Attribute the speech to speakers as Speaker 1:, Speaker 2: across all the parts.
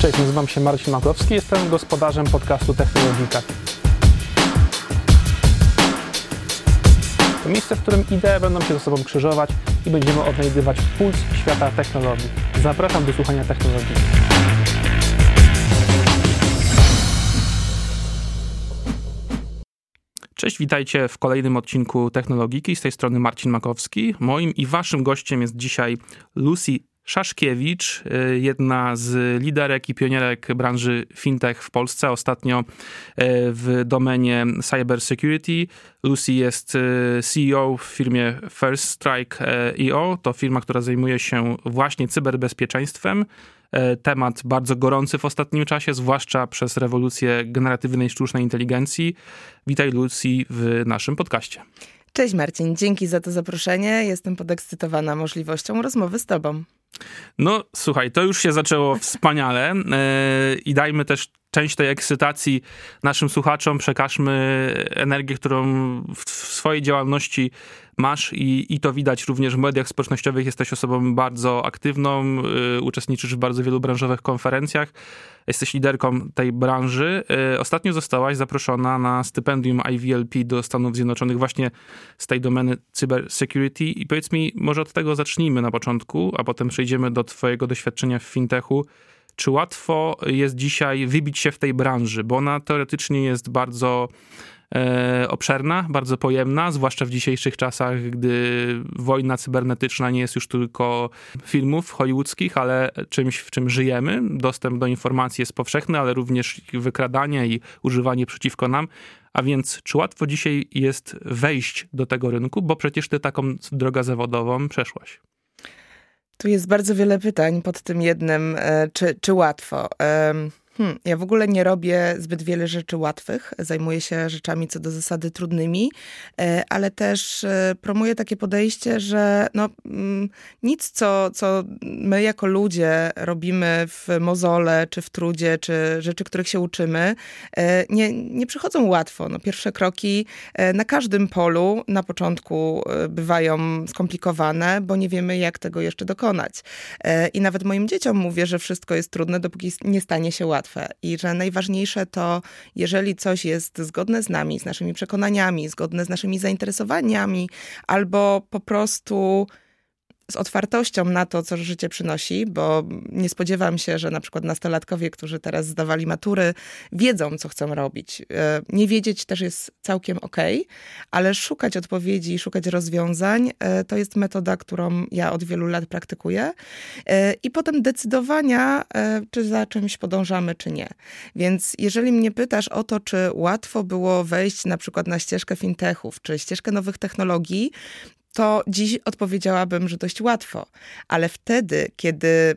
Speaker 1: Cześć, nazywam się Marcin Makowski, jestem gospodarzem podcastu Technologika. To miejsce, w którym idee będą się ze sobą krzyżować i będziemy odnajdywać puls świata technologii. Zapraszam do słuchania technologii. Cześć, witajcie w kolejnym odcinku Technologiki. Z tej strony Marcin Makowski. Moim i waszym gościem jest dzisiaj Lucy Szaszkiewicz, y, jedna z liderek i pionierek branży fintech w Polsce, ostatnio y, w domenie cyber security. Lucy jest y, CEO w firmie First Strike EO. To firma, która zajmuje się właśnie cyberbezpieczeństwem. Temat bardzo gorący w ostatnim czasie, zwłaszcza przez rewolucję generatywnej sztucznej inteligencji. Witaj Lucy w naszym podcaście.
Speaker 2: Cześć Marcin, dzięki za to zaproszenie. Jestem podekscytowana możliwością rozmowy z Tobą.
Speaker 1: No, słuchaj, to już się zaczęło wspaniale yy, i dajmy też część tej ekscytacji naszym słuchaczom, przekażmy energię, którą w, swojej działalności masz i, i to widać również w mediach społecznościowych. Jesteś osobą bardzo aktywną, y, uczestniczysz w bardzo wielu branżowych konferencjach, jesteś liderką tej branży. Y, ostatnio zostałaś zaproszona na stypendium IVLP do Stanów Zjednoczonych właśnie z tej domeny cyber security i powiedz mi, może od tego zacznijmy na początku, a potem przejdziemy do twojego doświadczenia w fintechu. Czy łatwo jest dzisiaj wybić się w tej branży? Bo ona teoretycznie jest bardzo e, obszerna, bardzo pojemna, zwłaszcza w dzisiejszych czasach, gdy wojna cybernetyczna nie jest już tylko filmów hollywoodzkich, ale czymś, w czym żyjemy. Dostęp do informacji jest powszechny, ale również wykradanie i używanie przeciwko nam. A więc, czy łatwo dzisiaj jest wejść do tego rynku, bo przecież ty taką drogę zawodową przeszłaś?
Speaker 2: Tu jest bardzo wiele pytań pod tym jednym, e, czy, czy łatwo. Hmm, ja w ogóle nie robię zbyt wiele rzeczy łatwych. Zajmuję się rzeczami co do zasady trudnymi, e, ale też e, promuję takie podejście, że no, mm, nic, co, co my jako ludzie robimy w mozole, czy w trudzie, czy rzeczy, których się uczymy, e, nie, nie przychodzą łatwo. No, pierwsze kroki na każdym polu na początku bywają skomplikowane, bo nie wiemy, jak tego jeszcze dokonać. I nawet moim dzieciom mówię, że wszystko jest trudne, dopóki nie stanie się łatwe łatwe i że najważniejsze to, jeżeli coś jest zgodne z nami, z naszymi przekonaniami, zgodne z naszymi zainteresowaniami, albo po prostu z otwartością na to, co życie przynosi, bo nie spodziewam się, że na przykład nastolatkowie, którzy teraz zdawali matury, wiedzą, co chcą robić. E, nie wiedzieć też jest całkiem okej, okay, ale szukać odpowiedzi, szukać rozwiązań, e, to jest metoda, którą ja od wielu lat praktykuję. E, I potem decydowania, czy za czymś podążamy, czy nie. Więc jeżeli mnie pytasz o to, czy łatwo było wejść na przykład na ścieżkę fintechów, czy ścieżkę nowych technologii, to dziś odpowiedziałabym, że dość łatwo. Ale wtedy, kiedy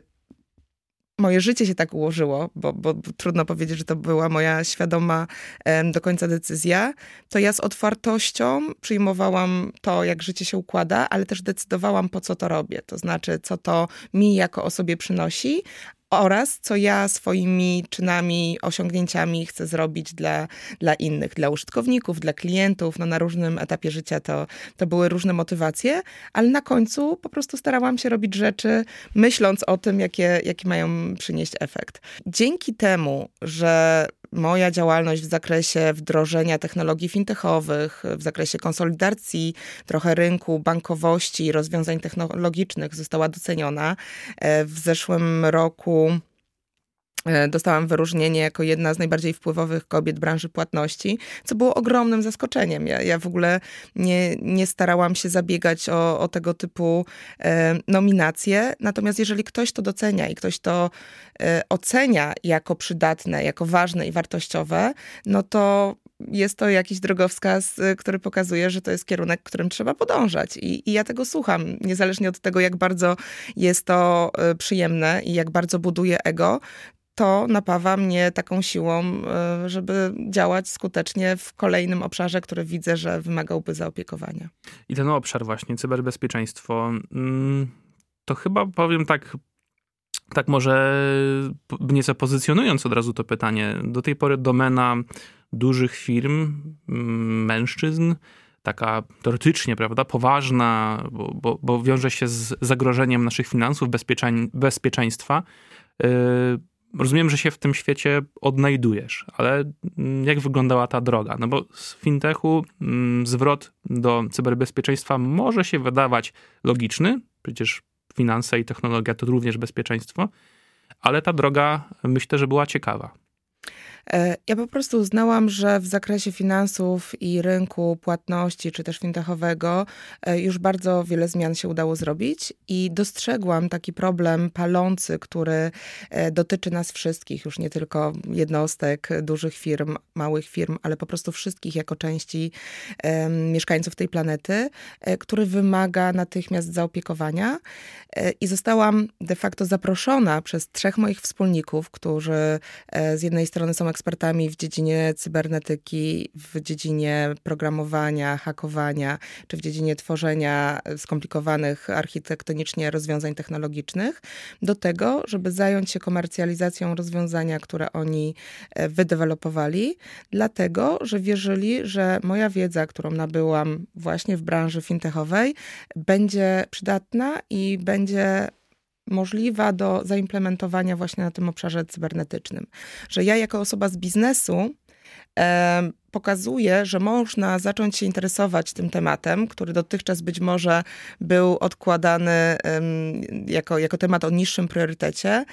Speaker 2: moje życie się tak ułożyło, bo, bo, bo, trudno powiedzieć, że to była moja świadoma do końca decyzja, to ja z otwartością przyjmowałam to, jak życie się układa, ale też decydowałam, po co to robię. To znaczy, co to mi jako osobie przynosi, oraz co ja swoimi czynami, osiągnięciami chcę zrobić dla, dla innych, dla użytkowników, dla klientów. No, na różnym etapie życia to, to były różne motywacje, ale na końcu po prostu starałam się robić rzeczy, myśląc o tym, jakie, jaki mają przynieść efekt. Dzięki temu, że moja działalność w zakresie wdrożenia technologii fintechowych, w zakresie konsolidacji trochę rynku, bankowości, rozwiązań technologicznych została doceniona. E, w zeszłym roku dostałam wyróżnienie jako jedna z najbardziej wpływowych kobiet branży płatności, co było ogromnym zaskoczeniem. Ja, ja w ogóle nie, nie starałam się zabiegać o, o tego typu e, nominacje. Natomiast jeżeli ktoś to docenia i ktoś to e, ocenia jako przydatne, jako ważne i wartościowe, no to jest to jakiś drogowskaz, e, który pokazuje, że to jest kierunek, którym trzeba podążać. I, I, ja tego słucham, niezależnie od tego, jak bardzo jest to e, przyjemne i jak bardzo buduje ego, to napawa mnie taką siłą, e, żeby działać skutecznie w kolejnym obszarze, który widzę, że wymagałby zaopiekowania.
Speaker 1: I ten obszar właśnie, cyberbezpieczeństwo, mm, to chyba powiem tak, tak może nieco pozycjonując od razu to pytanie, do tej pory domena dużych firm, mm, mężczyzn, taka teoretycznie, prawda, poważna, bo, bo, bo wiąże się z zagrożeniem naszych finansów, bezpieczeństwa, yy, rozumiem, że się w tym świecie odnajdujesz, ale mm, jak wyglądała ta droga? No bo z fintechu mm, zwrot do cyberbezpieczeństwa może się wydawać logiczny, przecież finanse i technologia to również bezpieczeństwo, ale ta droga myślę, że była ciekawa.
Speaker 2: E, ja po prostu uznałam, że w zakresie finansów i rynku płatności, czy też fintechowego, e, już bardzo wiele zmian się udało zrobić i dostrzegłam taki problem palący, który e, dotyczy nas wszystkich, już nie tylko jednostek, dużych firm, małych firm, ale po prostu wszystkich jako części mieszkańców tej planety, który wymaga natychmiast zaopiekowania. I zostałam de facto zaproszona przez trzech moich wspólników, którzy z jednej strony są ekspertami w dziedzinie cybernetyki, w dziedzinie programowania, hakowania, czy w dziedzinie tworzenia skomplikowanych architektonicznie rozwiązań technologicznych, do tego, żeby zająć się komercjalizacją rozwiązania, które oni e, wydewelopowali, dlatego, że wierzyli, że moja wiedza, którą nabyłam właśnie w branży fintechowej, będzie przydatna i będzie możliwa do zaimplementowania właśnie na tym obszarze cybernetycznym. Że ja jako osoba z biznesu e, pokazuję, że można zacząć się interesować tym tematem, który dotychczas być może był odkładany e, jako, jako temat o niższym priorytecie,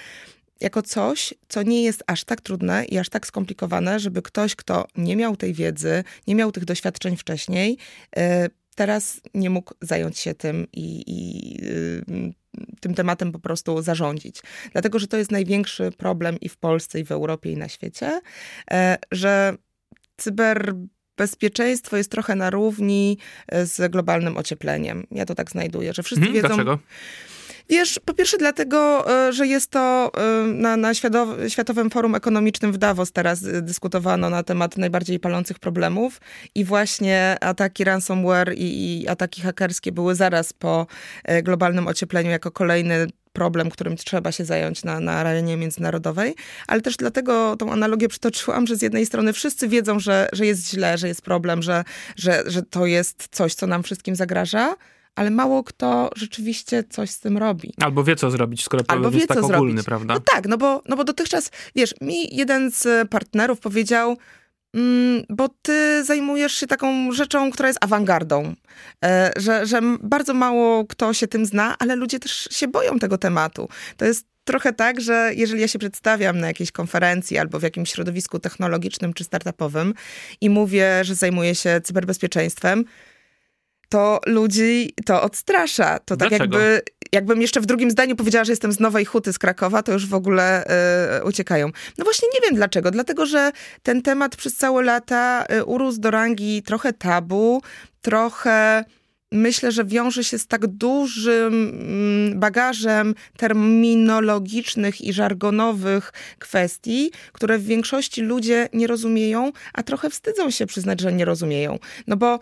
Speaker 2: jako coś, co nie jest aż tak trudne i aż tak skomplikowane, żeby ktoś, kto nie miał tej wiedzy, nie miał tych doświadczeń wcześniej, e, teraz nie mógł zająć się tym i, i y, tym tematem po prostu zarządzić. Dlatego, że to jest największy problem i w Polsce, i w Europie, i na świecie, e, że cyberbezpieczeństwo jest trochę na równi z globalnym ociepleniem. Ja to tak znajduję, że wszyscy hmm, wiedzą...
Speaker 1: Dlaczego?
Speaker 2: Wiesz, po pierwsze dlatego, e, że jest to e, na, na Światowym Forum Ekonomicznym w Davos teraz dyskutowano na temat najbardziej palących problemów i właśnie ataki ransomware i, i ataki hakerskie były zaraz po e, globalnym ociepleniu jako kolejny problem, którym trzeba się zająć na, na arenie międzynarodowej, ale też dlatego tą analogię przytoczyłam, że z jednej strony wszyscy wiedzą, że, że jest źle, że jest problem, że, że, że to jest coś, co nam wszystkim zagraża, ale mało kto rzeczywiście coś z tym robi.
Speaker 1: Albo wie, co zrobić, skoro problem jest tak ogólny, zrobić. prawda?
Speaker 2: No tak, no bo, no bo dotychczas, wiesz, mi jeden z partnerów powiedział, mm, bo ty zajmujesz się taką rzeczą, która jest awangardą, e, że, że bardzo mało kto się tym zna, ale ludzie też się boją tego tematu. To jest trochę tak, że jeżeli ja się przedstawiam na jakiejś konferencji albo w jakimś środowisku technologicznym czy startupowym i mówię, że zajmuję się cyberbezpieczeństwem, to ludzi to odstrasza. To tak jakby, jakbym jeszcze w drugim zdaniu powiedziała, że jestem z Nowej Huty z Krakowa, to już w ogóle y, uciekają. No właśnie nie wiem dlaczego. Dlatego, że ten temat przez całe lata y, urósł do rangi trochę tabu, trochę myślę, że wiąże się z tak dużym mm, bagażem terminologicznych i żargonowych kwestii, które w większości ludzie nie rozumieją, a trochę wstydzą się przyznać, że nie rozumieją. No bo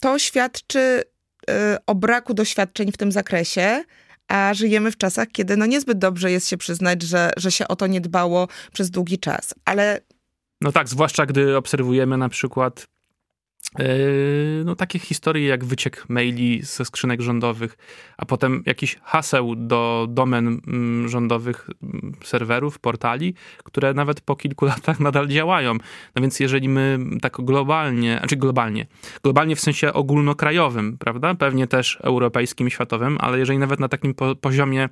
Speaker 2: to świadczy y, o braku doświadczeń w tym zakresie, a żyjemy w czasach, kiedy no niezbyt dobrze jest się przyznać, że, że się o to nie dbało przez długi czas. Ale.
Speaker 1: No tak, zwłaszcza gdy obserwujemy na przykład no, takie historie jak wyciek maili ze skrzynek rządowych, a potem jakiś haseł do domen mm, rządowych mm, serwerów, portali, które nawet po kilku latach nadal działają. No więc jeżeli my tak globalnie, znaczy globalnie, globalnie w sensie ogólnokrajowym, prawda, pewnie też europejskim, światowym, ale jeżeli nawet na takim poziomie Mm,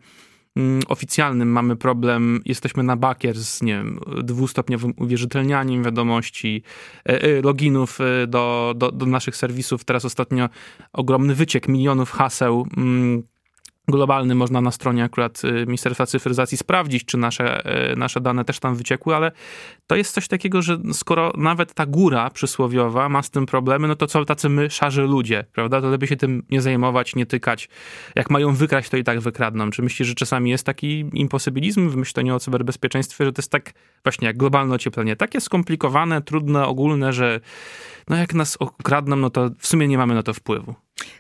Speaker 1: oficjalnym mamy problem, jesteśmy na bakier z, nie wiem, dwustopniowym uwierzytelnianiem wiadomości, e, e, loginów e, do, do, do naszych serwisów. Teraz ostatnio ogromny wyciek milionów haseł mm, globalny można na stronie akurat y, Ministerstwa Cyfryzacji sprawdzić, czy nasze, y, nasze dane też tam wyciekły, ale to jest coś takiego, że skoro nawet ta góra przysłowiowa ma z tym problemy, no to co tacy my, szarzy ludzie, prawda? To lepiej się tym nie zajmować, nie tykać. Jak mają wykraść, to i tak wykradną. Czy myślisz, że czasami jest taki imposybilizm w myśleniu o cyberbezpieczeństwie, że to jest tak właśnie jak globalne ocieplenie, takie skomplikowane, trudne, ogólne, że no jak nas okradną, no to w sumie nie mamy na to wpływu.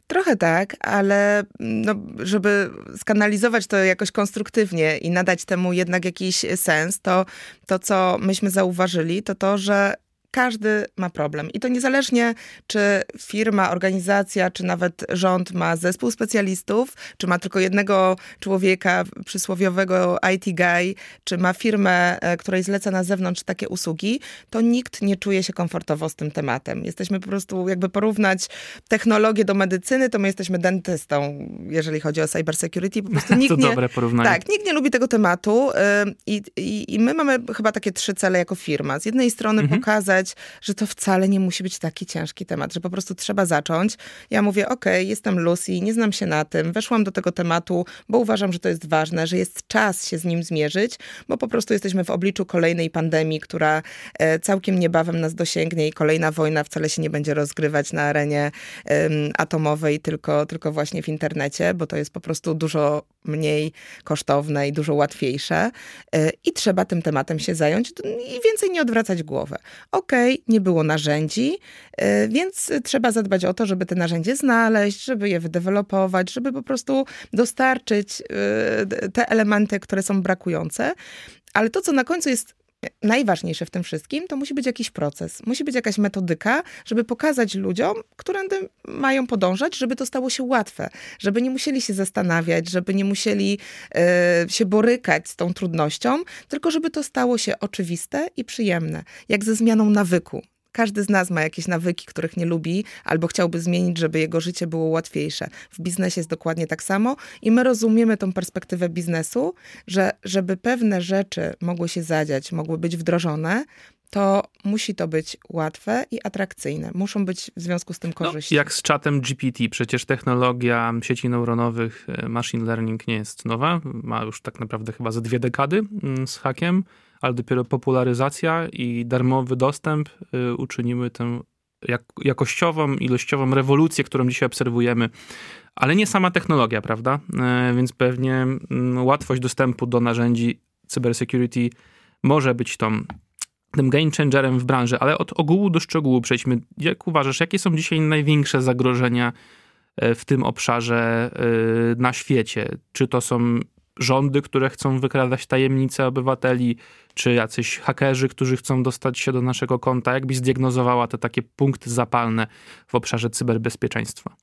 Speaker 2: Trochę tak, ale no, żeby skanalizować to jakoś konstruktywnie i nadać temu jednak jakiś sens, to to, co myśmy zauważyli, to to, że każdy ma problem. I to niezależnie, czy firma, organizacja, czy nawet rząd ma zespół specjalistów, czy ma tylko jednego człowieka, przysłowiowego IT guy, czy ma firmę, e, której zleca na zewnątrz takie usługi, to nikt nie czuje się komfortowo z tym tematem. Jesteśmy po prostu, jakby porównać technologię do medycyny, to my jesteśmy dentystą, jeżeli chodzi o cybersecurity. Po prostu nikt
Speaker 1: to
Speaker 2: nie,
Speaker 1: dobre porównanie.
Speaker 2: Tak, nikt nie lubi tego tematu i, i, i my mamy chyba takie trzy cele jako firma. Z jednej strony mhm. pokazać, że to wcale nie musi być taki ciężki temat, że po prostu trzeba zacząć. Ja mówię, ok, jestem Lucy, nie znam się na tym, weszłam do tego tematu, bo uważam, że to jest ważne, że jest czas się z nim zmierzyć, bo po prostu jesteśmy w obliczu kolejnej pandemii, która e, całkiem niebawem nas dosięgnie i kolejna wojna wcale się nie będzie rozgrywać na arenie um, atomowej, tylko, tylko właśnie w internecie, bo to jest po prostu dużo mniej kosztowne i dużo łatwiejsze. E, I trzeba tym tematem się zająć i więcej nie odwracać głowy. Okej, okay, nie było narzędzi, e, więc trzeba zadbać o to, żeby te narzędzie znaleźć, żeby je wydevelopować, żeby po prostu dostarczyć te elementy, które są brakujące. Ale to, co na końcu jest najważniejsze w tym wszystkim, to musi być jakiś proces, musi być jakaś metodyka, żeby pokazać ludziom, którędy mają podążać, żeby to stało się łatwe, żeby nie musieli się zastanawiać, żeby nie musieli e, się borykać z tą trudnością, tylko żeby to stało się oczywiste i przyjemne, jak ze zmianą nawyku. Każdy z nas ma jakieś nawyki, których nie lubi, albo chciałby zmienić, żeby jego życie było łatwiejsze. W biznesie jest dokładnie tak samo i my rozumiemy tą perspektywę biznesu, że żeby pewne rzeczy mogły się zadziać, mogły być wdrożone, to musi to być łatwe i atrakcyjne. Muszą być w związku z tym no, korzyści.
Speaker 1: No, jak z czatem GPT, przecież technologia sieci neuronowych, e, machine learning nie jest nowa. Ma już tak naprawdę chyba ze dwie dekady mm, z hakiem ale dopiero popularyzacja i darmowy dostęp y, uczyniły tę jak, jakościową, ilościową rewolucję, którą dzisiaj obserwujemy, ale nie sama technologia, prawda? E, więc pewnie mm, łatwość dostępu do narzędzi cybersecurity może być tą tym game changerem w branży, ale od ogółu do szczegółu przejdźmy. Jak uważasz, jakie są dzisiaj największe zagrożenia e, w tym obszarze e, na świecie? Czy to są rządy, które chcą wykradać tajemnice obywateli, czy jacyś hakerzy, którzy chcą dostać się do naszego konta? Jak byś zdiagnozowała te takie punkty zapalne w obszarze cyberbezpieczeństwa?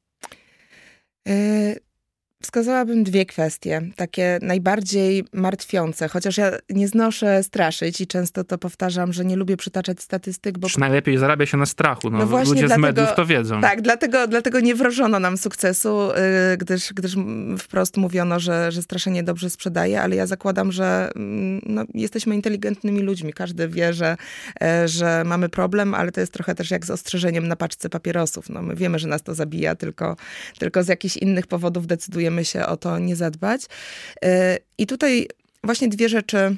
Speaker 2: Wskazałabym dwie kwestie, takie najbardziej martwiące, chociaż ja nie znoszę straszyć i często to powtarzam, że nie lubię przytaczać statystyk, bo...
Speaker 1: Czy najlepiej zarabia się na strachu, no, no właśnie ludzie dlatego, z mediów to wiedzą.
Speaker 2: Tak, dlatego, dlatego nie wrożono nam sukcesu, y, gdyż, gdyż wprost mówiono, że, że straszenie dobrze sprzedaje, ale ja zakładam, że mm, no, jesteśmy inteligentnymi ludźmi, każdy wie, że, e, że mamy problem, ale to jest trochę też jak z ostrzeżeniem na paczce papierosów. No, my wiemy, że nas to zabija, tylko, tylko z jakichś innych powodów decydujemy staramy się o to nie zadbać. Y, I tutaj właśnie dwie rzeczy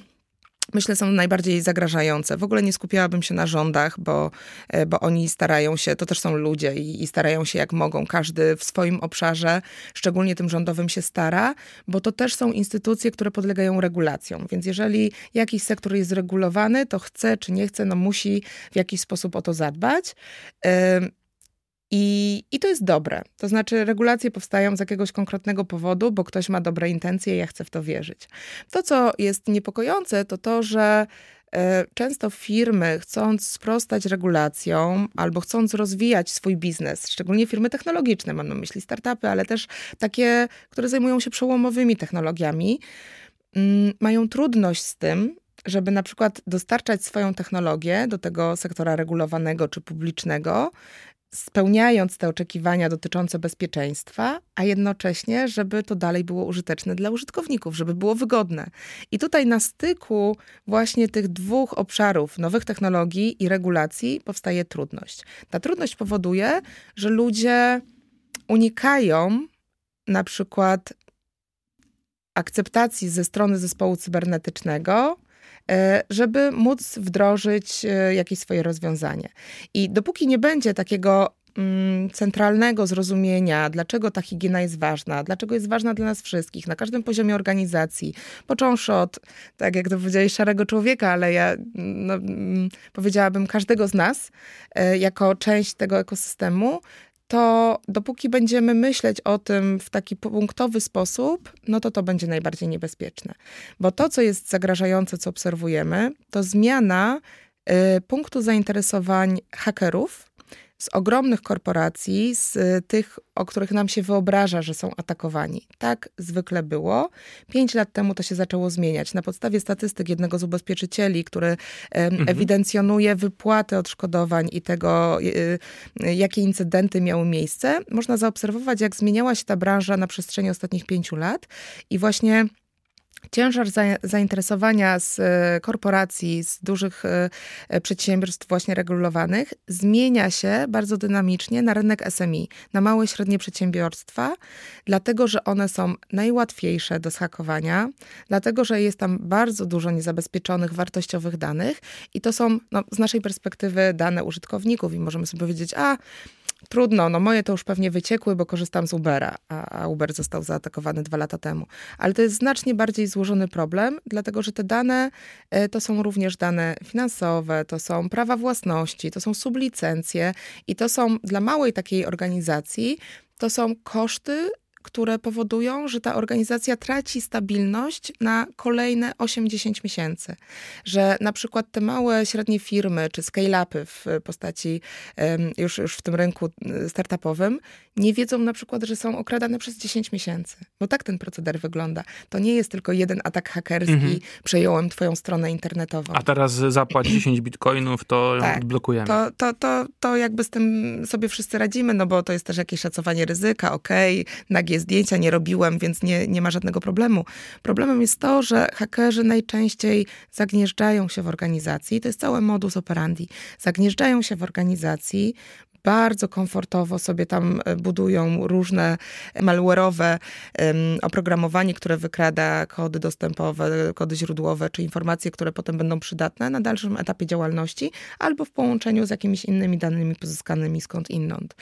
Speaker 2: myślę, są najbardziej zagrażające. W ogóle nie skupiałabym się na rządach, bo, y, bo oni starają się, to też są ludzie i, i, starają się jak mogą. Każdy w swoim obszarze, szczególnie tym rządowym, się stara, bo to też są instytucje, które podlegają regulacjom. Więc jeżeli jakiś sektor jest regulowany, to chce czy nie chce, no musi w jakiś sposób o to zadbać. Y, i, I to jest dobre. To znaczy, regulacje powstają z jakiegoś konkretnego powodu, bo ktoś ma dobre intencje i ja chcę w to wierzyć. To, co jest niepokojące, to to, że e, Często firmy, chcąc sprostać regulacjom albo chcąc rozwijać swój biznes, szczególnie firmy technologiczne, mam na myśli startupy, ale też takie, które zajmują się przełomowymi technologiami, mm, mają trudność z tym, żeby na przykład dostarczać swoją technologię do tego sektora regulowanego czy publicznego, spełniając te oczekiwania dotyczące bezpieczeństwa, a jednocześnie, żeby to dalej było użyteczne dla użytkowników, żeby było wygodne. I tutaj na styku właśnie tych dwóch obszarów, nowych technologii i regulacji, powstaje trudność. Ta trudność powoduje, że ludzie unikają na przykład akceptacji ze strony zespołu cybernetycznego, żeby móc wdrożyć e, jakieś swoje rozwiązanie. I dopóki nie będzie takiego mm, centralnego zrozumienia, dlaczego ta higiena jest ważna, dlaczego jest ważna dla nas wszystkich, na każdym poziomie organizacji, począwszy od, tak jak to powiedziałeś, szarego człowieka, ale ja no, mm, powiedziałabym każdego z nas e, jako część tego ekosystemu, to dopóki będziemy myśleć o tym w taki punktowy sposób, no to to będzie najbardziej niebezpieczne. Bo to, co jest zagrażające, co obserwujemy, to zmiana punktu zainteresowań hakerów z ogromnych korporacji, z y, tych, o których nam się wyobraża, że są atakowani. Tak zwykle było. Pięć lat temu to się zaczęło zmieniać. Na podstawie statystyk jednego z ubezpieczycieli, który mhm. ewidencjonuje wypłaty odszkodowań i tego, y, y, jakie incydenty miały miejsce, można zaobserwować, jak zmieniała się ta branża na przestrzeni ostatnich pięciu lat i właśnie Ciężar zainteresowania z e, korporacji, z dużych e, e, przedsiębiorstw właśnie regulowanych zmienia się bardzo dynamicznie na rynek SMI, na małe i średnie przedsiębiorstwa, dlatego że one są najłatwiejsze do zhakowania, dlatego że jest tam bardzo dużo niezabezpieczonych, wartościowych danych i to są no, z naszej perspektywy dane użytkowników i możemy sobie powiedzieć, a trudno, no moje to już pewnie wyciekły, bo korzystam z Ubera, a Uber został zaatakowany dwa lata temu. Ale to jest znacznie bardziej złożony problem, dlatego że te dane e, to są również dane finansowe, to są prawa własności, to są sublicencje i to są dla małej takiej organizacji, to są koszty które powodują, że ta organizacja traci stabilność na kolejne 8-10 miesięcy. Że na przykład te małe, średnie firmy czy scale-upy w postaci już, już w tym rynku y, startupowym nie wiedzą na przykład, że są okradane przez 10 miesięcy. Bo tak ten proceder wygląda. To nie jest tylko jeden atak hakerski, mhm. przejąłem twoją stronę internetową.
Speaker 1: A teraz zapłać 10 bitcoinów, to tak, odblokujemy.
Speaker 2: To, to, to, to jakby z tym sobie wszyscy radzimy, no bo to jest też jakieś szacowanie ryzyka, okej, okay, nagie zdjęcia nie robiłem, więc nie, nie ma żadnego problemu. Problemem jest to, że hakerzy najczęściej zagnieżdżają się w organizacji, to jest cały modus operandi, zagnieżdżają się w organizacji, bardzo komfortowo sobie tam e, budują różne malware'owe oprogramowanie, które wykrada kody dostępowe, kody źródłowe, czy informacje, które potem będą przydatne na dalszym etapie działalności, albo w połączeniu z jakimiś innymi danymi pozyskanymi skąd inąd.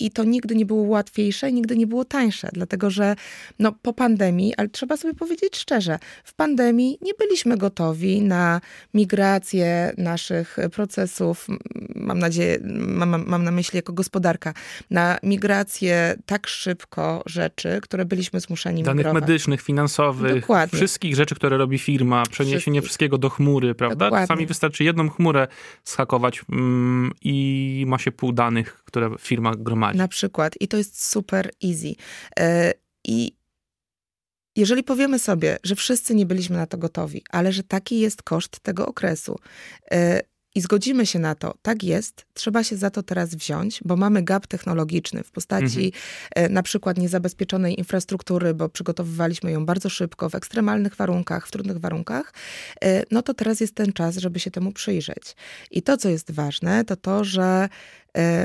Speaker 2: I to nigdy nie było łatwiejsze, nigdy nie było tańsze, dlatego że no, po pandemii, ale trzeba sobie powiedzieć szczerze, w pandemii nie byliśmy gotowi na migrację naszych procesów, mam nadzieję, mam, mam na myśli jako gospodarka, na migrację tak szybko rzeczy, które byliśmy zmuszeni
Speaker 1: Danych
Speaker 2: migrować.
Speaker 1: medycznych, finansowych, Dokładnie. wszystkich rzeczy, które robi firma, przeniesienie wszystkiego do chmury, prawda? Dokładnie. Czasami wystarczy jedną chmurę schakować mm, i ma się pół danych, które firma gromadzi.
Speaker 2: Na przykład. I to jest super easy. E, I jeżeli powiemy sobie, że wszyscy nie byliśmy na to gotowi, ale że taki jest koszt tego okresu, e, i zgodzimy się na to, tak jest, trzeba się za to teraz wziąć, bo mamy gap technologiczny w postaci mhm. E, na przykład niezabezpieczonej infrastruktury, bo przygotowywaliśmy ją bardzo szybko, w ekstremalnych warunkach, w trudnych warunkach, no to teraz jest ten czas, żeby się temu przyjrzeć. I to, co jest ważne, to to, że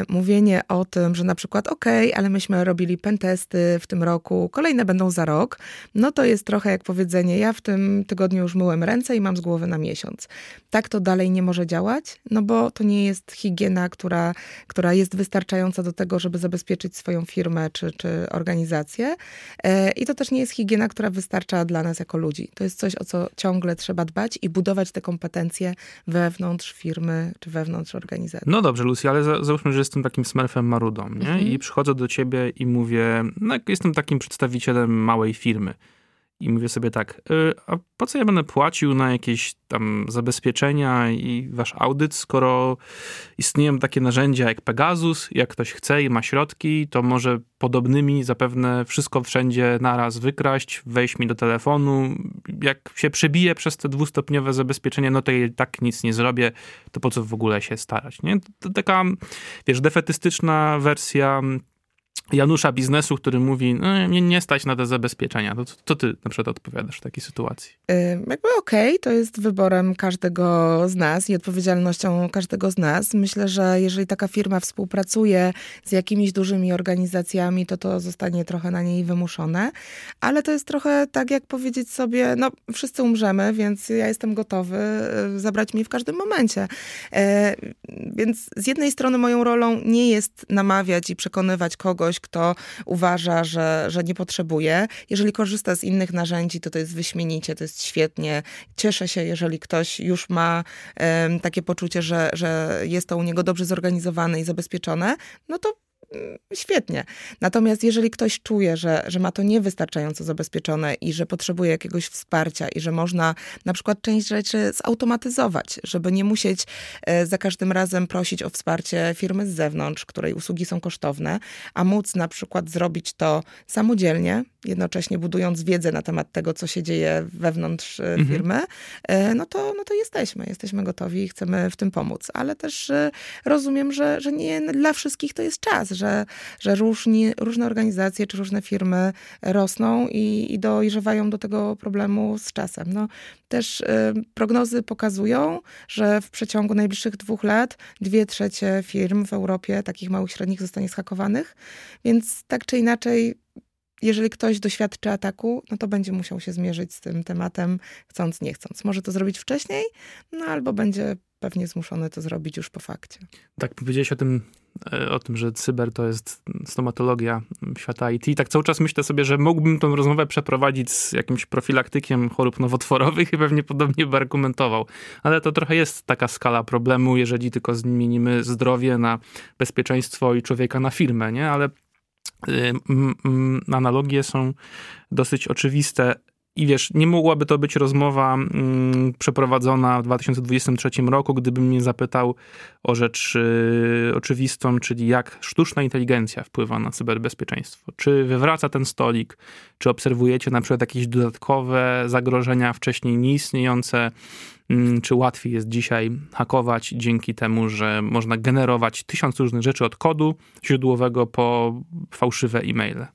Speaker 2: mówienie o tym, że na przykład okej, okay, ale myśmy robili pentesty w tym roku, kolejne będą za rok, no to jest trochę jak powiedzenie, ja w tym tygodniu już myłem ręce i mam z głowy na miesiąc. Tak to dalej nie może działać, no bo to nie jest higiena, która, która jest wystarczająca do tego, żeby zabezpieczyć swoją firmę czy, czy organizację. E, I to też nie jest higiena, która wystarcza dla nas jako ludzi. To jest coś, o co ciągle trzeba dbać i budować te kompetencje wewnątrz firmy czy wewnątrz organizacji.
Speaker 1: No dobrze, Lucy, ale za, za załóżmy, że jestem takim smurfem marudą, nie? Mhm. I przychodzę do ciebie i mówię, no jestem takim przedstawicielem małej firmy. I mówię sobie tak, y, a po co ja będę płacił na jakieś tam zabezpieczenia i wasz audyt, skoro istnieją takie narzędzia jak Pegasus, jak ktoś chce i ma środki, to może podobnymi zapewne wszystko wszędzie naraz wykraść, wejść mi do telefonu. Jak się przebije przez te dwustopniowe zabezpieczenie, no to i tak nic nie zrobię, to po co w ogóle się starać, nie? To taka, wiesz, defetystyczna wersja Janusza biznesu, który mówi, no mnie nie stać na te zabezpieczenia. To co ty na przykład odpowiadasz w takiej sytuacji?
Speaker 2: Yy, jakby okej, okay, to jest wyborem każdego z nas i odpowiedzialnością każdego z nas. Myślę, że jeżeli taka firma współpracuje z jakimiś dużymi organizacjami, to to zostanie trochę na niej wymuszone, ale to jest trochę tak, jak powiedzieć sobie, no wszyscy umrzemy, więc ja jestem gotowy y, zabrać mnie w każdym momencie. Yy, więc z jednej strony moją rolą nie jest namawiać i przekonywać kogoś, kogoś, kto uważa, że, że nie potrzebuje. Jeżeli korzysta z innych narzędzi, to to jest wyśmienicie, to jest świetnie. Cieszę się, jeżeli ktoś już ma um, takie poczucie, że, że jest to u niego dobrze zorganizowane i zabezpieczone, no to świetnie. Natomiast jeżeli ktoś czuje, że, że ma to niewystarczająco zabezpieczone i że potrzebuje jakiegoś wsparcia i że można na przykład część rzeczy zautomatyzować, żeby nie musieć e, za każdym razem prosić o wsparcie firmy z zewnątrz, której usługi są kosztowne, a móc na przykład zrobić to samodzielnie, jednocześnie budując wiedzę na temat tego, co się dzieje wewnątrz e, mhm. firmy, no, to, no to jesteśmy, jesteśmy gotowi i chcemy w tym pomóc. Ale też rozumiem, że, że nie dla wszystkich to jest czas, że, że różni, różne organizacje czy różne firmy rosną i, i dojrzewają do tego problemu z czasem. No, też y, prognozy pokazują, że w przeciągu najbliższych dwóch lat dwie trzecie firm w Europie, takich małych, średnich, zostanie schakowanych, więc tak czy inaczej jeżeli ktoś doświadczy ataku, no to będzie musiał się zmierzyć z tym tematem, chcąc, nie chcąc. Może to zrobić wcześniej, no albo będzie pewnie zmuszony to zrobić już po fakcie.
Speaker 1: Tak, powiedziałeś o tym, o tym, że cyber to jest stomatologia świata IT. I tak cały czas myślę sobie, że mógłbym tą rozmowę przeprowadzić z jakimś profilaktykiem chorób nowotworowych i pewnie podobnie by argumentował. Ale to trochę jest taka skala problemu, jeżeli tylko zmienimy zdrowie na bezpieczeństwo i człowieka na firmę, nie? Ale y, analogie są dosyć oczywiste. I wiesz, nie mogłaby to być rozmowa mm, przeprowadzona w 2023 roku, gdybym mnie zapytał o rzecz y, oczywistą, czyli jak sztuczna inteligencja wpływa na cyberbezpieczeństwo. Czy wywraca ten stolik, czy obserwujecie na przykład jakieś dodatkowe zagrożenia wcześniej nieistniejące, mm, czy łatwiej jest dzisiaj hakować dzięki temu, że można generować tysiąc różnych rzeczy od kodu źródłowego po fałszywe e-maile.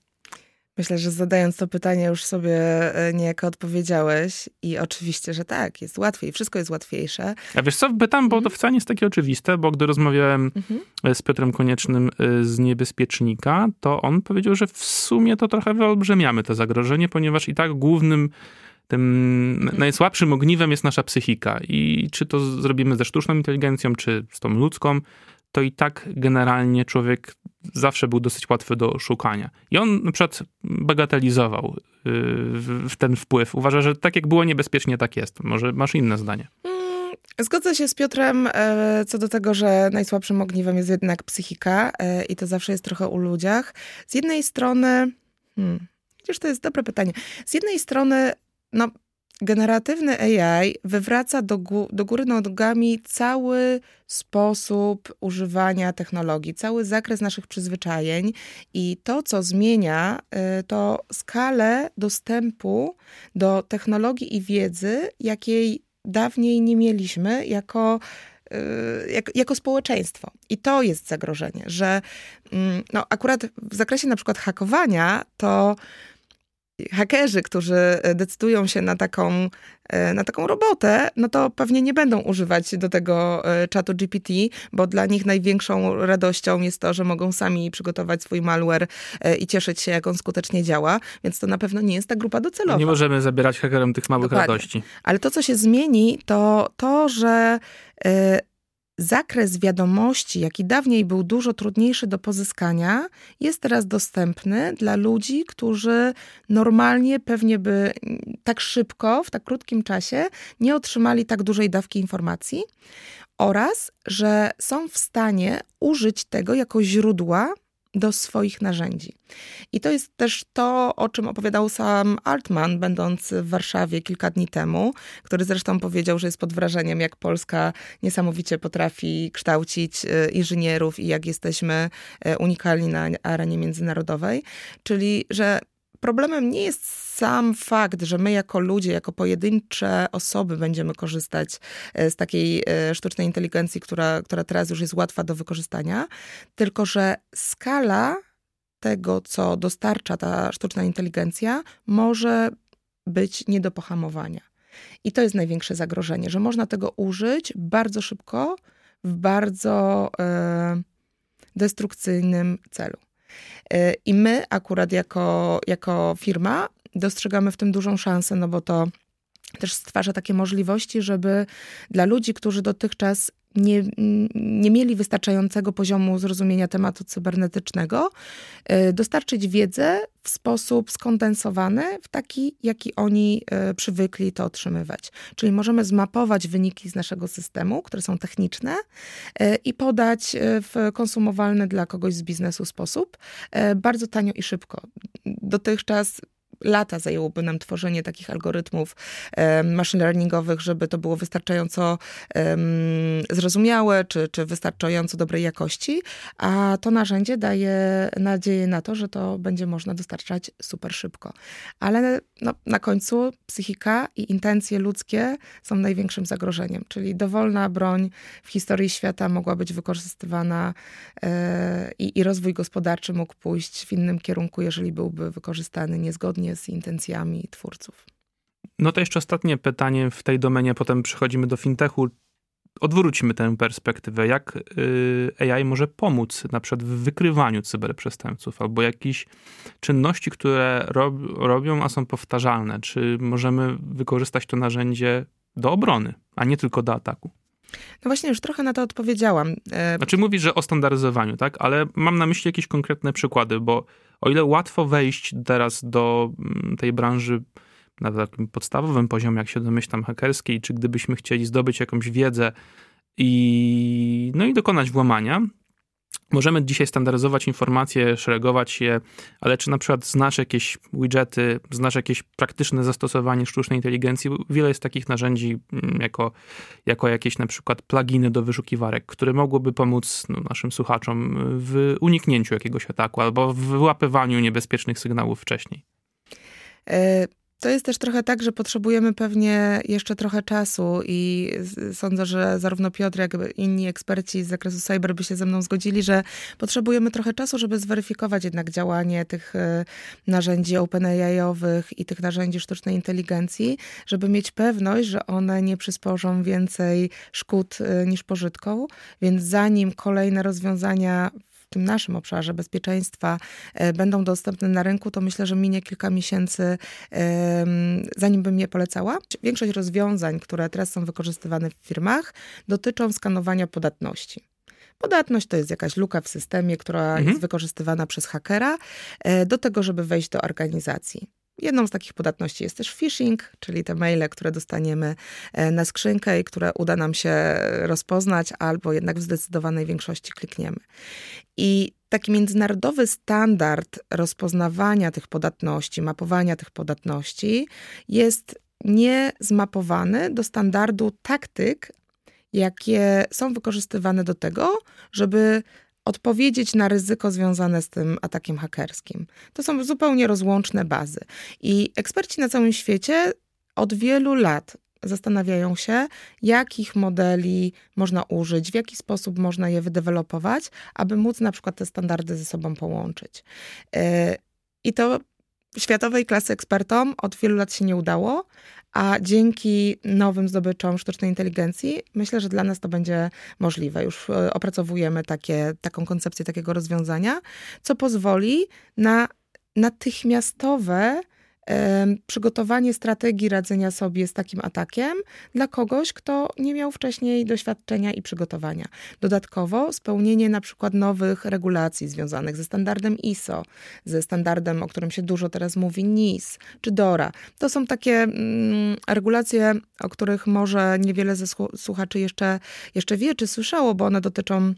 Speaker 2: Myślę, że zadając to pytanie już sobie e, niejako odpowiedziałeś i oczywiście, że tak, jest łatwiej, wszystko jest łatwiejsze.
Speaker 1: A wiesz co, pytam, bo to mhm. wcale nie jest takie oczywiste, bo gdy rozmawiałem mhm. E, z Piotrem Koniecznym e, z Niebezpiecznika, to on powiedział, że w sumie to trochę wyolbrzymiamy to zagrożenie, ponieważ i tak głównym tym mhm. najsłabszym ogniwem jest nasza psychika. I czy to zrobimy ze sztuczną inteligencją, czy z tą ludzką, to i tak generalnie człowiek zawsze był dosyć łatwy do szukania. I on na przykład bagatelizował y, ten wpływ. Uważa, że tak jak było niebezpiecznie, tak jest. Może masz inne zdanie.
Speaker 2: Mm, zgodzę się z Piotrem e, co do tego, że najsłabszym ogniwem jest jednak psychika e, i to zawsze jest trochę u ludziach. Z jednej strony, hmm, chociaż to jest dobre pytanie, z jednej strony, no generatywny AI wywraca do, do góry nogami cały sposób używania technologii, cały zakres naszych przyzwyczajeń i to, co zmienia, y, to skalę dostępu do technologii i wiedzy, jakiej dawniej nie mieliśmy jako y, jako, jako społeczeństwo. I to jest zagrożenie, że mm, no, akurat w zakresie na przykład hakowania, to hakerzy, którzy e, decydują się na taką, e, na taką robotę, no to pewnie nie będą używać do tego e, czatu GPT, bo dla nich największą radością jest to, że mogą sami przygotować swój malware i cieszyć się, jak on skutecznie działa, więc to na pewno nie jest ta grupa docelowa.
Speaker 1: Nie możemy zabierać hakerom tych małych Dokładnie. radości.
Speaker 2: Ale to, co się zmieni, to to, że zakres wiadomości, jaki dawniej był dużo trudniejszy do pozyskania, jest teraz dostępny dla ludzi, którzy normalnie pewnie by tak szybko, w tak krótkim czasie nie otrzymali tak dużej dawki informacji oraz, że są w stanie użyć tego jako źródła do swoich narzędzi. I to jest też to, o czym opowiadał sam Altman, będąc w Warszawie kilka dni temu, który zresztą powiedział, że jest pod wrażeniem, jak Polska niesamowicie potrafi kształcić e, inżynierów i jak jesteśmy e, unikalni na arenie międzynarodowej. Czyli, że problemem nie jest sam fakt, że my jako ludzie, jako pojedyncze osoby będziemy korzystać e, z takiej e, sztucznej inteligencji, która, która teraz już jest łatwa do wykorzystania, tylko że skala tego, co dostarcza ta sztuczna inteligencja, może być nie do pohamowania. I to jest największe zagrożenie, że można tego użyć bardzo szybko, w bardzo e, destrukcyjnym celu. E, I my akurat jako, jako firma dostrzegamy w tym dużą szansę, no bo to też stwarza takie możliwości, żeby dla ludzi, którzy dotychczas nie, nie mieli wystarczającego poziomu zrozumienia tematu cybernetycznego, e, dostarczyć wiedzę w sposób skondensowany, w taki, jaki oni e, przywykli to otrzymywać. Czyli możemy zmapować wyniki z naszego systemu, które są techniczne e, i podać w konsumowalny dla kogoś z biznesu sposób, bardzo tanio i szybko. Dotychczas lata zajęłoby nam tworzenie takich algorytmów machine learningowych, żeby to było wystarczająco zrozumiałe, czy, czy wystarczająco dobrej jakości, a to narzędzie daje nadzieję na to, że to będzie można dostarczać super szybko. Ale no, na końcu psychika i intencje ludzkie są największym zagrożeniem, czyli dowolna broń w historii świata mogła być wykorzystywana e, i, rozwój gospodarczy mógł pójść w innym kierunku, jeżeli byłby wykorzystany niezgodnie zgodnie z intencjami twórców.
Speaker 1: No to jeszcze ostatnie pytanie w tej domenie, potem przechodzimy do fintechu. Odwróćmy tę perspektywę. Jak y, AI może pomóc na przykład w wykrywaniu cyberprzestępców albo jakichś czynności, które rob, robią, a są powtarzalne? Czy możemy wykorzystać to narzędzie do obrony, a nie tylko do ataku?
Speaker 2: No właśnie, już trochę na to odpowiedziałam.
Speaker 1: E, znaczy mówisz, że o standaryzowaniu, tak? Ale mam na myśli jakieś konkretne przykłady, bo o ile łatwo wejść teraz do mm, tej branży na takim podstawowym poziomie, jak się domyślam, hakerskiej, czy gdybyśmy chcieli zdobyć jakąś wiedzę i, no i dokonać włamania, Możemy dzisiaj standaryzować informacje, szeregować je, ale czy na przykład znasz jakieś widgety, znasz jakieś praktyczne zastosowanie sztucznej inteligencji? Wiele jest takich narzędzi mm, jako, jako jakieś na przykład pluginy do wyszukiwarek, które mogłyby pomóc no, naszym słuchaczom w uniknięciu jakiegoś ataku albo w wyłapywaniu niebezpiecznych sygnałów wcześniej.
Speaker 2: E, to jest też trochę tak, że potrzebujemy pewnie jeszcze trochę czasu i sądzę, że zarówno Piotr, jak i inni eksperci z zakresu cyber by się ze mną zgodzili, że potrzebujemy trochę czasu, żeby zweryfikować jednak działanie tych e, narzędzi OpenAI-owych i tych narzędzi sztucznej inteligencji, żeby mieć pewność, że one nie przysporzą więcej szkód e, niż pożytku. Więc zanim kolejne rozwiązania tym naszym obszarze bezpieczeństwa e, będą dostępne na rynku, to myślę, że minie kilka miesięcy, zanim bym je polecała. Większość rozwiązań, które teraz są wykorzystywane w firmach, dotyczą skanowania podatności. Podatność to jest jakaś luka w systemie, która mhm. jest wykorzystywana przez hakera e, do tego, żeby wejść do organizacji. Jedną z takich podatności jest też phishing, czyli te maile, które dostaniemy e, na skrzynkę i które uda nam się rozpoznać, albo jednak w zdecydowanej większości klikniemy. I taki międzynarodowy standard rozpoznawania tych podatności, mapowania tych podatności jest niezmapowany do standardu taktyk, jakie są wykorzystywane do tego, żeby odpowiedzieć na ryzyko związane z tym atakiem hakerskim. To są zupełnie rozłączne bazy. I eksperci na całym świecie od wielu lat zastanawiają się, jakich modeli można użyć, w jaki sposób można je wydevelopować, aby móc na przykład te standardy ze sobą połączyć. E, I to światowej klasy ekspertom od wielu lat się nie udało, a dzięki nowym zdobyczom sztucznej inteligencji myślę, że dla nas to będzie możliwe. Już e, opracowujemy takie, taką koncepcję takiego rozwiązania, co pozwoli na natychmiastowe przygotowanie strategii radzenia sobie z takim atakiem dla kogoś, kto nie miał wcześniej doświadczenia i przygotowania. Dodatkowo spełnienie na przykład nowych regulacji związanych ze standardem ISO, ze standardem, o którym się dużo teraz mówi, NIS czy DORA. To są takie mm, regulacje, o których może niewiele ze słuchaczy jeszcze, jeszcze wie czy słyszało, bo one dotyczą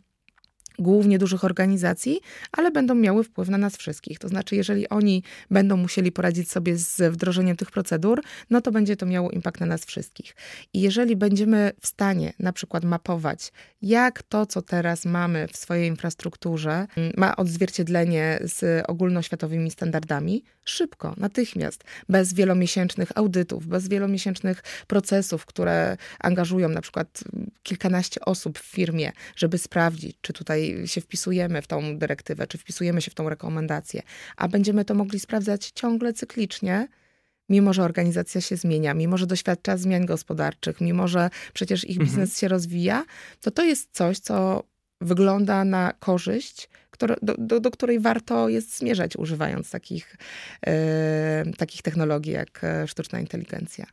Speaker 2: głównie dużych organizacji, ale będą miały wpływ na nas wszystkich. To znaczy, jeżeli oni będą musieli poradzić sobie z wdrożeniem tych procedur, no to będzie to miało impact na nas wszystkich. I jeżeli będziemy w stanie na przykład mapować, jak to, co teraz mamy w swojej infrastrukturze, mm, ma odzwierciedlenie z ogólnoświatowymi standardami, szybko, natychmiast, bez wielomiesięcznych audytów, bez wielomiesięcznych procesów, które angażują na przykład kilkanaście osób w firmie, żeby sprawdzić, czy tutaj się wpisujemy w tą dyrektywę, czy wpisujemy się w tą rekomendację, a będziemy to mogli sprawdzać ciągle cyklicznie, mimo że organizacja się zmienia, mimo że doświadcza zmian gospodarczych, mimo że przecież ich mhm. biznes mhm. się rozwija, to to jest coś, co wygląda na korzyść, które, do, do, do, której warto jest zmierzać, używając takich, e, takich technologii jak e, sztuczna inteligencja.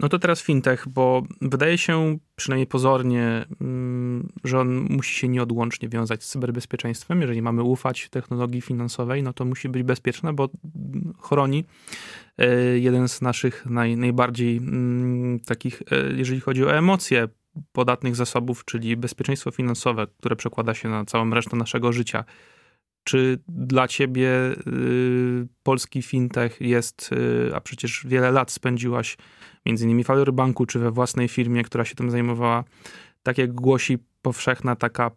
Speaker 1: No to teraz fintech, bo wydaje się, przynajmniej pozornie, mm, że on musi się nieodłącznie wiązać z cyberbezpieczeństwem. Jeżeli mamy ufać technologii finansowej, no to musi być bezpieczne, bo chroni e, jeden z naszych naj, najbardziej mm, takich, e, jeżeli chodzi o emocje, podatnych zasobów, czyli bezpieczeństwo finansowe, które przekłada się na całą resztę naszego życia. Czy dla ciebie y, polski fintech jest, y, a przecież wiele lat spędziłaś między innymi w Banku, czy we własnej firmie, która się tym zajmowała, tak jak głosi powszechna taka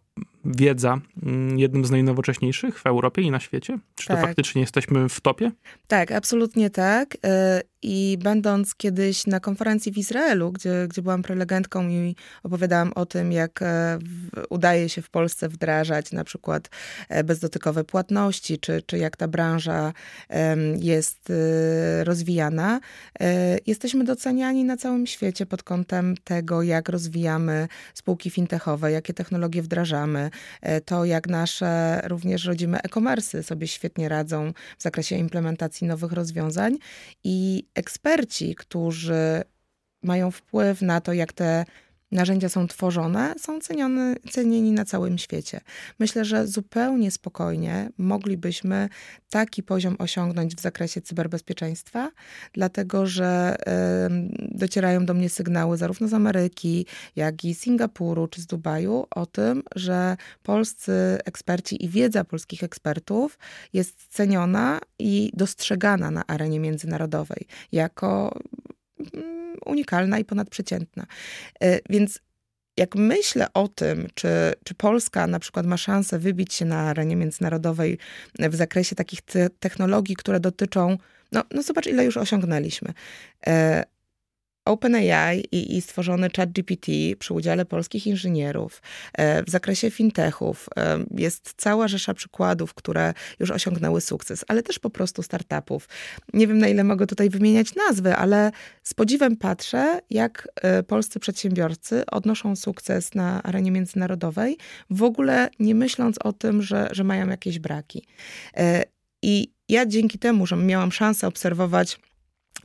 Speaker 1: wiedza mm, jednym z najnowocześniejszych w Europie i na świecie? Czy tak. to faktycznie jesteśmy w topie?
Speaker 2: Tak, absolutnie tak. I będąc kiedyś na konferencji w Izraelu, gdzie, gdzie byłam prelegentką i opowiadałam o tym, jak e, udaje się w Polsce wdrażać na przykład e, bezdotykowe płatności, czy, czy jak ta branża jest e, rozwijana, jesteśmy doceniani na całym świecie pod kątem tego, jak rozwijamy spółki fintechowe, jakie technologie wdrażamy, to jak nasze również rodzime e-commerce sobie świetnie radzą w zakresie implementacji nowych rozwiązań. I eksperci, którzy mają wpływ na to, jak te narzędzia są tworzone, są cenione, cenieni na całym świecie. Myślę, że zupełnie spokojnie moglibyśmy taki poziom osiągnąć w zakresie cyberbezpieczeństwa, dlatego że y, docierają do mnie sygnały zarówno z Ameryki, jak i Singapuru czy z Dubaju o tym, że polscy eksperci i wiedza polskich ekspertów jest ceniona i dostrzegana na arenie międzynarodowej jako unikalna i ponadprzeciętna. E, więc jak myślę o tym, czy, czy Polska na przykład ma szansę wybić się na arenie międzynarodowej w zakresie takich te technologii, które dotyczą, no, no zobacz, ile już osiągnęliśmy. OpenAI i, i stworzony ChatGPT przy udziale polskich inżynierów e, w zakresie fintechów e, jest cała rzesza przykładów, które już osiągnęły sukces, ale też po prostu startupów. Nie wiem, na ile mogę tutaj wymieniać nazwy, ale z podziwem patrzę, jak e, polscy przedsiębiorcy odnoszą sukces na arenie międzynarodowej, w ogóle nie myśląc o tym, że, że mają jakieś braki. I ja dzięki temu, że miałam szansę obserwować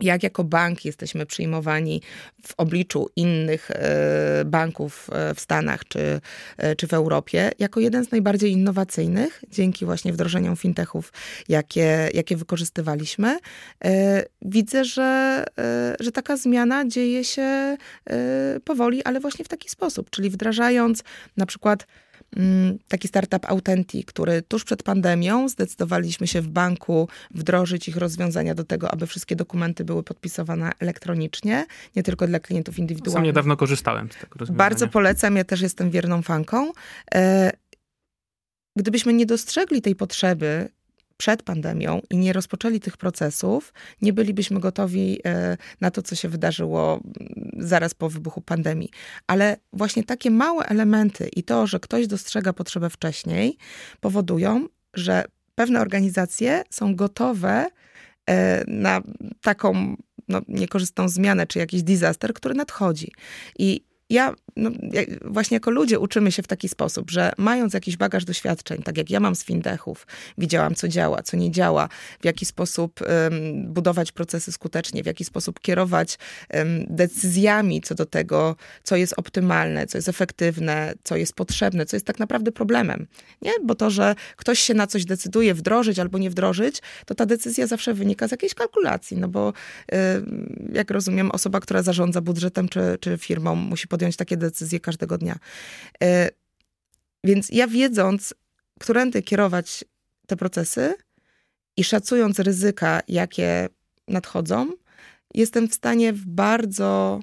Speaker 2: jak jako bank jesteśmy przyjmowani w obliczu innych e, banków e, w Stanach czy, e, czy w Europie, jako jeden z najbardziej innowacyjnych, dzięki właśnie wdrożeniom fintechów, jakie, jakie wykorzystywaliśmy. Widzę, że, że taka zmiana dzieje się powoli, ale właśnie w taki sposób, czyli wdrażając na przykład taki startup Authentic, który tuż przed pandemią zdecydowaliśmy się w banku wdrożyć ich rozwiązania do tego, aby wszystkie dokumenty były podpisywane elektronicznie, nie tylko dla klientów indywidualnych. Sam
Speaker 1: niedawno korzystałem z tego rozwiązania.
Speaker 2: Bardzo polecam, ja też jestem wierną fanką. E, gdybyśmy nie dostrzegli tej potrzeby przed pandemią i nie rozpoczęli tych procesów, nie bylibyśmy gotowi e, na to, co się wydarzyło zaraz po wybuchu pandemii. Ale właśnie takie małe elementy i to, że ktoś dostrzega potrzebę wcześniej, powodują, że pewne organizacje są gotowe e, na taką no, niekorzystną zmianę czy jakiś disaster, który nadchodzi. I ja no, właśnie jako ludzie uczymy się w taki sposób, że mając jakiś bagaż doświadczeń, tak jak ja mam z fintechów, widziałam co działa, co nie działa, w jaki sposób um, budować procesy skutecznie, w jaki sposób kierować um, decyzjami co do tego, co jest optymalne, co jest efektywne, co jest potrzebne, co jest tak naprawdę problemem. Nie? Bo to, że ktoś się na coś decyduje wdrożyć albo nie wdrożyć, to ta decyzja zawsze wynika z jakiejś kalkulacji, no bo jak rozumiem, osoba, która zarządza budżetem czy, czy firmą musi podjąć takie decyzje każdego dnia. E, więc ja wiedząc, którędy kierować te procesy i szacując ryzyka, jakie nadchodzą, jestem w stanie w bardzo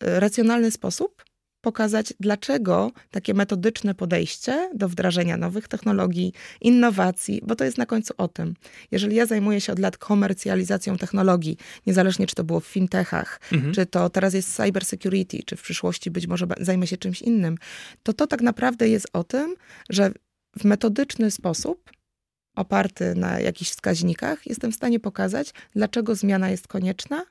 Speaker 2: e, racjonalny sposób pokazać, dlaczego takie metodyczne podejście do wdrażania nowych technologii, innowacji, bo to jest na końcu o tym. Jeżeli ja zajmuję się od lat komercjalizacją technologii, niezależnie czy to było w fintechach, mhm. czy to teraz jest cyber security, czy w przyszłości być może zajmę się czymś innym, to to tak naprawdę jest o tym, że w metodyczny sposób oparty na jakichś wskaźnikach, jestem w stanie pokazać, dlaczego zmiana jest konieczna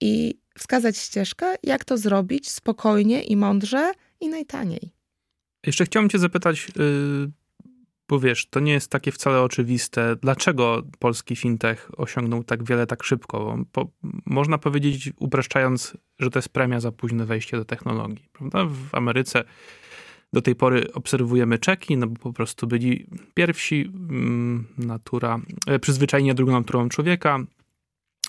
Speaker 2: i wskazać ścieżkę, jak to zrobić spokojnie i mądrze i najtaniej.
Speaker 1: Jeszcze chciałbym Cię zapytać, yy, bo wiesz, to nie jest takie wcale oczywiste, dlaczego polski fintech osiągnął tak wiele tak szybko. Po, można powiedzieć, upraszczając, że to jest premia za późne wejście do technologii. Prawda? W Ameryce do tej pory obserwujemy czeki, no bo po prostu byli pierwsi, mm, natura, e, przyzwyczajenia drugą naturą człowieka.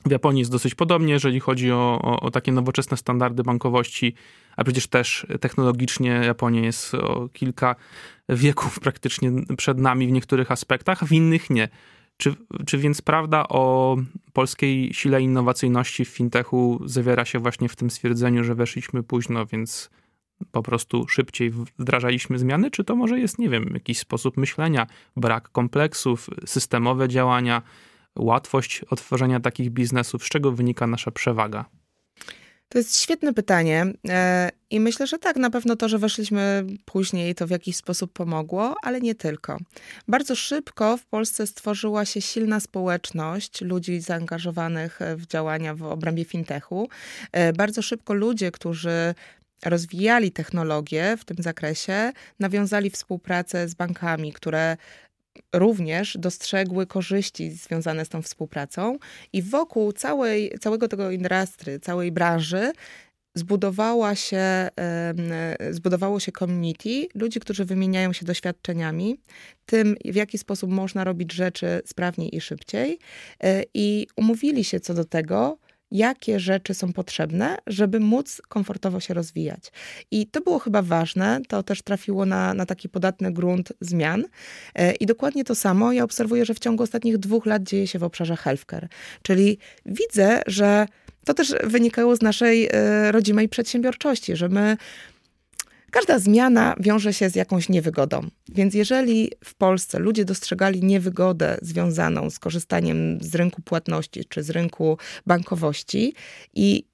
Speaker 1: W Japonii jest dosyć podobnie, jeżeli chodzi o, o, o, takie nowoczesne standardy bankowości, a przecież też technologicznie Japonia jest o kilka wieków praktycznie przed nami w niektórych aspektach, w innych nie. Czy, czy więc prawda o polskiej sile innowacyjności w fintechu zawiera się właśnie w tym stwierdzeniu, że weszliśmy późno, więc po prostu szybciej wdrażaliśmy zmiany, czy to może jest, nie wiem, jakiś sposób myślenia, brak kompleksów, systemowe działania, łatwość otworzenia takich biznesów? Z czego wynika nasza przewaga?
Speaker 2: To jest świetne pytanie e, i myślę, że tak, na pewno to, że weszliśmy później, to w jakiś sposób pomogło, ale nie tylko. Bardzo szybko w Polsce stworzyła się silna społeczność ludzi zaangażowanych w działania w obrębie fintechu. E, bardzo szybko ludzie, którzy rozwijali technologię w tym zakresie, nawiązali współpracę z bankami, które również dostrzegły korzyści związane z tą współpracą i wokół całej, całego tego industry, całej branży zbudowała się, zbudowało się community ludzi, którzy wymieniają się doświadczeniami, tym w jaki sposób można robić rzeczy sprawniej i szybciej e, i umówili się co do tego, jakie rzeczy są potrzebne, żeby móc komfortowo się rozwijać. I to było chyba ważne, to też trafiło na, na taki podatny grunt zmian. E, I dokładnie to samo ja obserwuję, że w ciągu ostatnich dwóch lat dzieje się w obszarze healthcare. Czyli widzę, że to też wynikało z naszej e, rodzimej przedsiębiorczości, że my Każda zmiana wiąże się z jakąś niewygodą. Więc jeżeli w Polsce ludzie dostrzegali niewygodę związaną z korzystaniem z rynku płatności czy z rynku bankowości i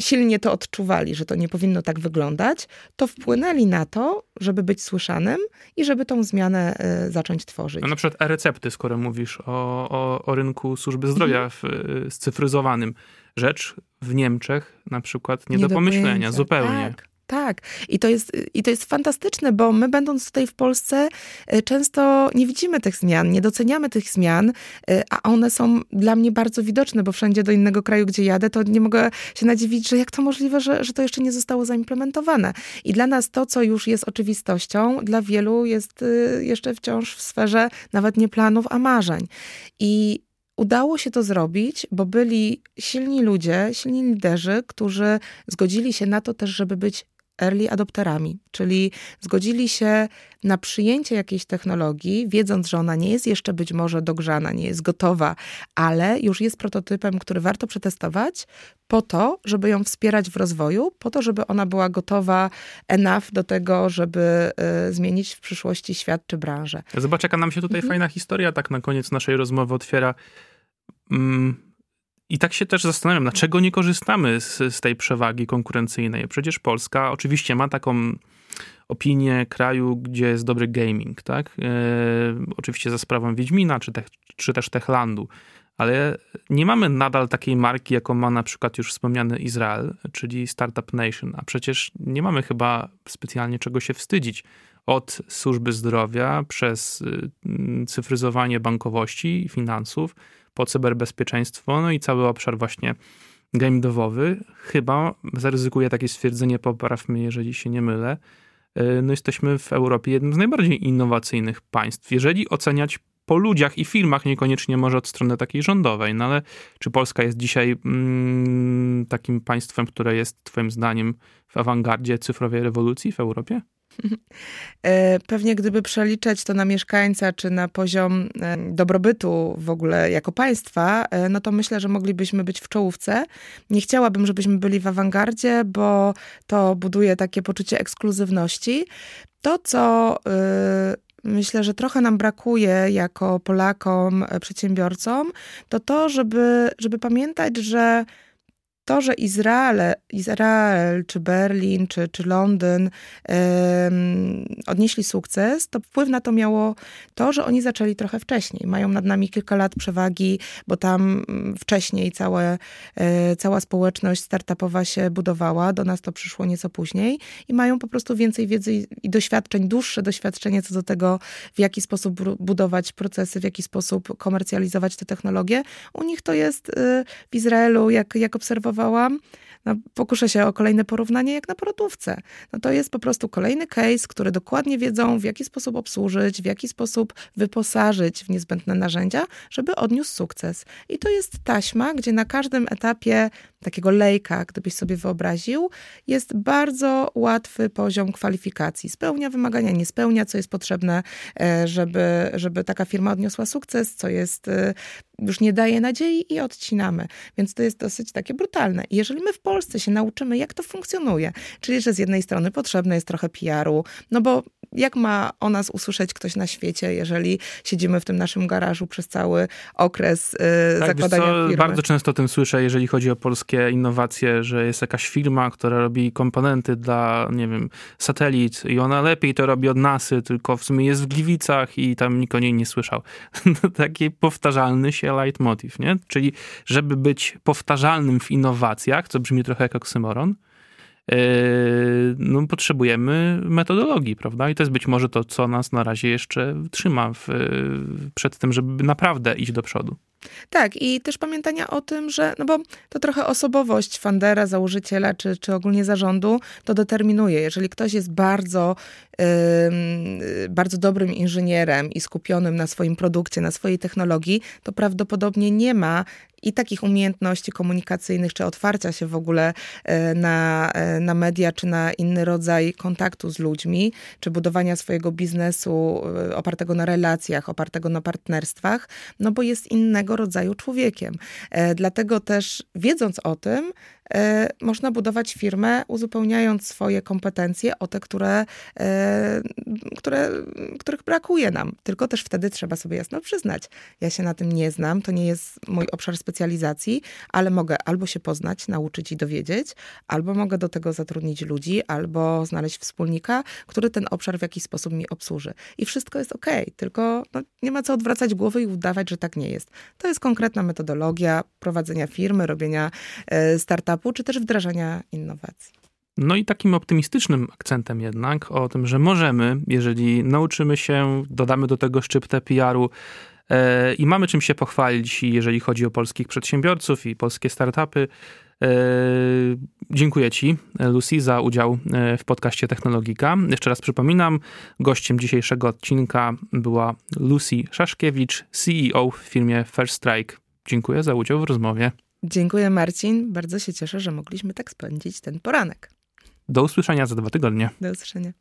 Speaker 2: silnie to odczuwali, że to nie powinno tak wyglądać, to wpłynęli na to, żeby być słyszanym i żeby tą zmianę y, zacząć tworzyć.
Speaker 1: No na przykład e-recepty, skoro mówisz o, o, o rynku służby zdrowia w, y, scyfryzowanym. Rzecz w Niemczech na przykład nie, nie do pomyślenia, zupełnie.
Speaker 2: Tak. Tak, i to, jest, i to jest fantastyczne, bo my będąc tutaj w Polsce e, często nie widzimy tych zmian, nie doceniamy tych zmian, e, a one są dla mnie bardzo widoczne, bo wszędzie do innego kraju, gdzie jadę, to nie mogę się nadziwić, że jak to możliwe, że, że to jeszcze nie zostało zaimplementowane. I dla nas to, co już jest oczywistością, dla wielu jest e, jeszcze wciąż w sferze nawet nie planów, a marzeń. I Udało się to zrobić, bo byli silni ludzie, silni liderzy, którzy zgodzili się na to też, żeby być early adopterami, czyli zgodzili się na przyjęcie jakiejś technologii, wiedząc, że ona nie jest jeszcze być może dogrzana, nie jest gotowa, ale już jest prototypem, który warto przetestować po to, żeby ją wspierać w rozwoju, po to, żeby ona była gotowa enough do tego, żeby y, zmienić w przyszłości świat czy branżę.
Speaker 1: Zobacz, jaka nam się tutaj mhm. fajna historia tak na koniec naszej rozmowy otwiera. Mm i tak się też zastanawiam, dlaczego nie korzystamy z, z tej przewagi konkurencyjnej. Przecież Polska oczywiście ma taką opinię kraju, gdzie jest dobry gaming, tak? E, oczywiście za sprawą Wiedźmina, czy, te, czy też Techlandu, ale nie mamy nadal takiej marki, jaką ma na przykład już wspomniany Izrael, czyli Startup Nation, a przecież nie mamy chyba specjalnie czego się wstydzić. Od służby zdrowia, przez y, cyfryzowanie bankowości i finansów, po cyberbezpieczeństwo, no i cały obszar właśnie game devowy. Chyba zaryzykuję takie stwierdzenie, popraw mnie, jeżeli się nie mylę. E, no jesteśmy w Europie jednym z najbardziej innowacyjnych państw. Jeżeli oceniać po ludziach i filmach, niekoniecznie może od strony takiej rządowej, no ale czy Polska jest dzisiaj mm, takim państwem, które jest twoim zdaniem w awangardzie cyfrowej rewolucji w Europie?
Speaker 2: E, pewnie gdyby przeliczać to na mieszkańca, czy na poziom e, dobrobytu w ogóle jako państwa, e, no to myślę, że moglibyśmy być w czołówce. Nie chciałabym, żebyśmy byli w awangardzie, bo to buduje takie poczucie ekskluzywności. To, co myślę, że trochę nam brakuje jako Polakom, przedsiębiorcom, to to, żeby, żeby pamiętać, że to, że Izrael, Izrael czy Berlin, czy, czy Londyn um, odnieśli sukces, to wpływ na to miało to, że oni zaczęli trochę wcześniej. Mają nad nami kilka lat przewagi, bo tam mm, wcześniej całe, e, cała społeczność startupowa się budowała, do nas to przyszło nieco później i mają po prostu więcej wiedzy i doświadczeń, dłuższe doświadczenie co do tego, w jaki sposób budować procesy, w jaki sposób komercjalizować te technologie. U nich to jest y, w Izraelu, jak, jak obserwowałam, no, pokuszę się o kolejne porównanie jak na porotówce. No to jest po prostu kolejny case, który dokładnie wiedzą, w jaki sposób obsłużyć, w jaki sposób wyposażyć w niezbędne narzędzia, żeby odniósł sukces. I to jest taśma, gdzie na każdym etapie takiego lejka, gdybyś sobie wyobraził, jest bardzo łatwy poziom kwalifikacji. Spełnia wymagania, nie spełnia, co jest potrzebne, e, żeby, żeby taka firma odniosła sukces, co jest, e, już nie daje nadziei i odcinamy. Więc to jest dosyć takie brutalne. I jeżeli my w Polsce się nauczymy, jak to funkcjonuje, czyli że z jednej strony potrzebne jest trochę PR-u, no bo jak ma o nas usłyszeć ktoś na świecie, jeżeli siedzimy w tym naszym garażu przez cały okres yy, tak, zakładania co, firmy?
Speaker 1: Bardzo często o tym słyszę, jeżeli chodzi o polskie innowacje, że jest jakaś firma, która robi komponenty dla, nie wiem, satelit i ona lepiej to robi od NASY, tylko w sumie jest w Gliwicach i tam nikt o niej nie słyszał. Taki powtarzalny się leitmotiv, nie? Czyli żeby być powtarzalnym w innowacjach, co brzmi trochę jak oksymoron, no, potrzebujemy metodologii, prawda? I to jest być może to, co nas na razie jeszcze trzyma w, przed tym, żeby naprawdę iść do przodu.
Speaker 2: Tak, i też pamiętania o tym, że, no bo to trochę osobowość Fandera, założyciela, czy, czy ogólnie zarządu, to determinuje. Jeżeli ktoś jest bardzo, yy, bardzo dobrym inżynierem i skupionym na swoim produkcie, na swojej technologii, to prawdopodobnie nie ma i takich umiejętności komunikacyjnych, czy otwarcia się w ogóle e, na, e, na media, czy na inny rodzaj kontaktu z ludźmi, czy budowania swojego biznesu e, opartego na relacjach, opartego na partnerstwach, no bo jest innego rodzaju człowiekiem. Dlatego też wiedząc o tym, można budować firmę, uzupełniając swoje kompetencje o te, które, e, które, których brakuje nam. Tylko też wtedy trzeba sobie jasno przyznać. Ja się na tym nie znam, to nie jest mój obszar specjalizacji, ale mogę albo się poznać, nauczyć i dowiedzieć, albo mogę do tego zatrudnić ludzi, albo znaleźć wspólnika, który ten obszar w jakiś sposób mi obsłuży. I wszystko jest ok, tylko no, nie ma co odwracać głowy i udawać, że tak nie jest. To jest konkretna metodologia prowadzenia firmy, robienia e, startupu, czy też wdrażania innowacji.
Speaker 1: No i takim optymistycznym akcentem jednak o tym, że możemy, jeżeli nauczymy się, dodamy do tego szczyptę PR-u e, i mamy czym się pochwalić, jeżeli chodzi o polskich przedsiębiorców i polskie startupy. E, dziękuję Ci, Lucy, za udział e, w podcaście Technologika. Jeszcze raz przypominam, gościem dzisiejszego odcinka była Lucy Szaszkiewicz, CEO w firmie First Strike. Dziękuję za udział w rozmowie.
Speaker 2: Dziękuję Marcin. Bardzo się cieszę, że mogliśmy tak spędzić ten poranek.
Speaker 1: Do usłyszenia za dwa tygodnie.
Speaker 2: Do usłyszenia.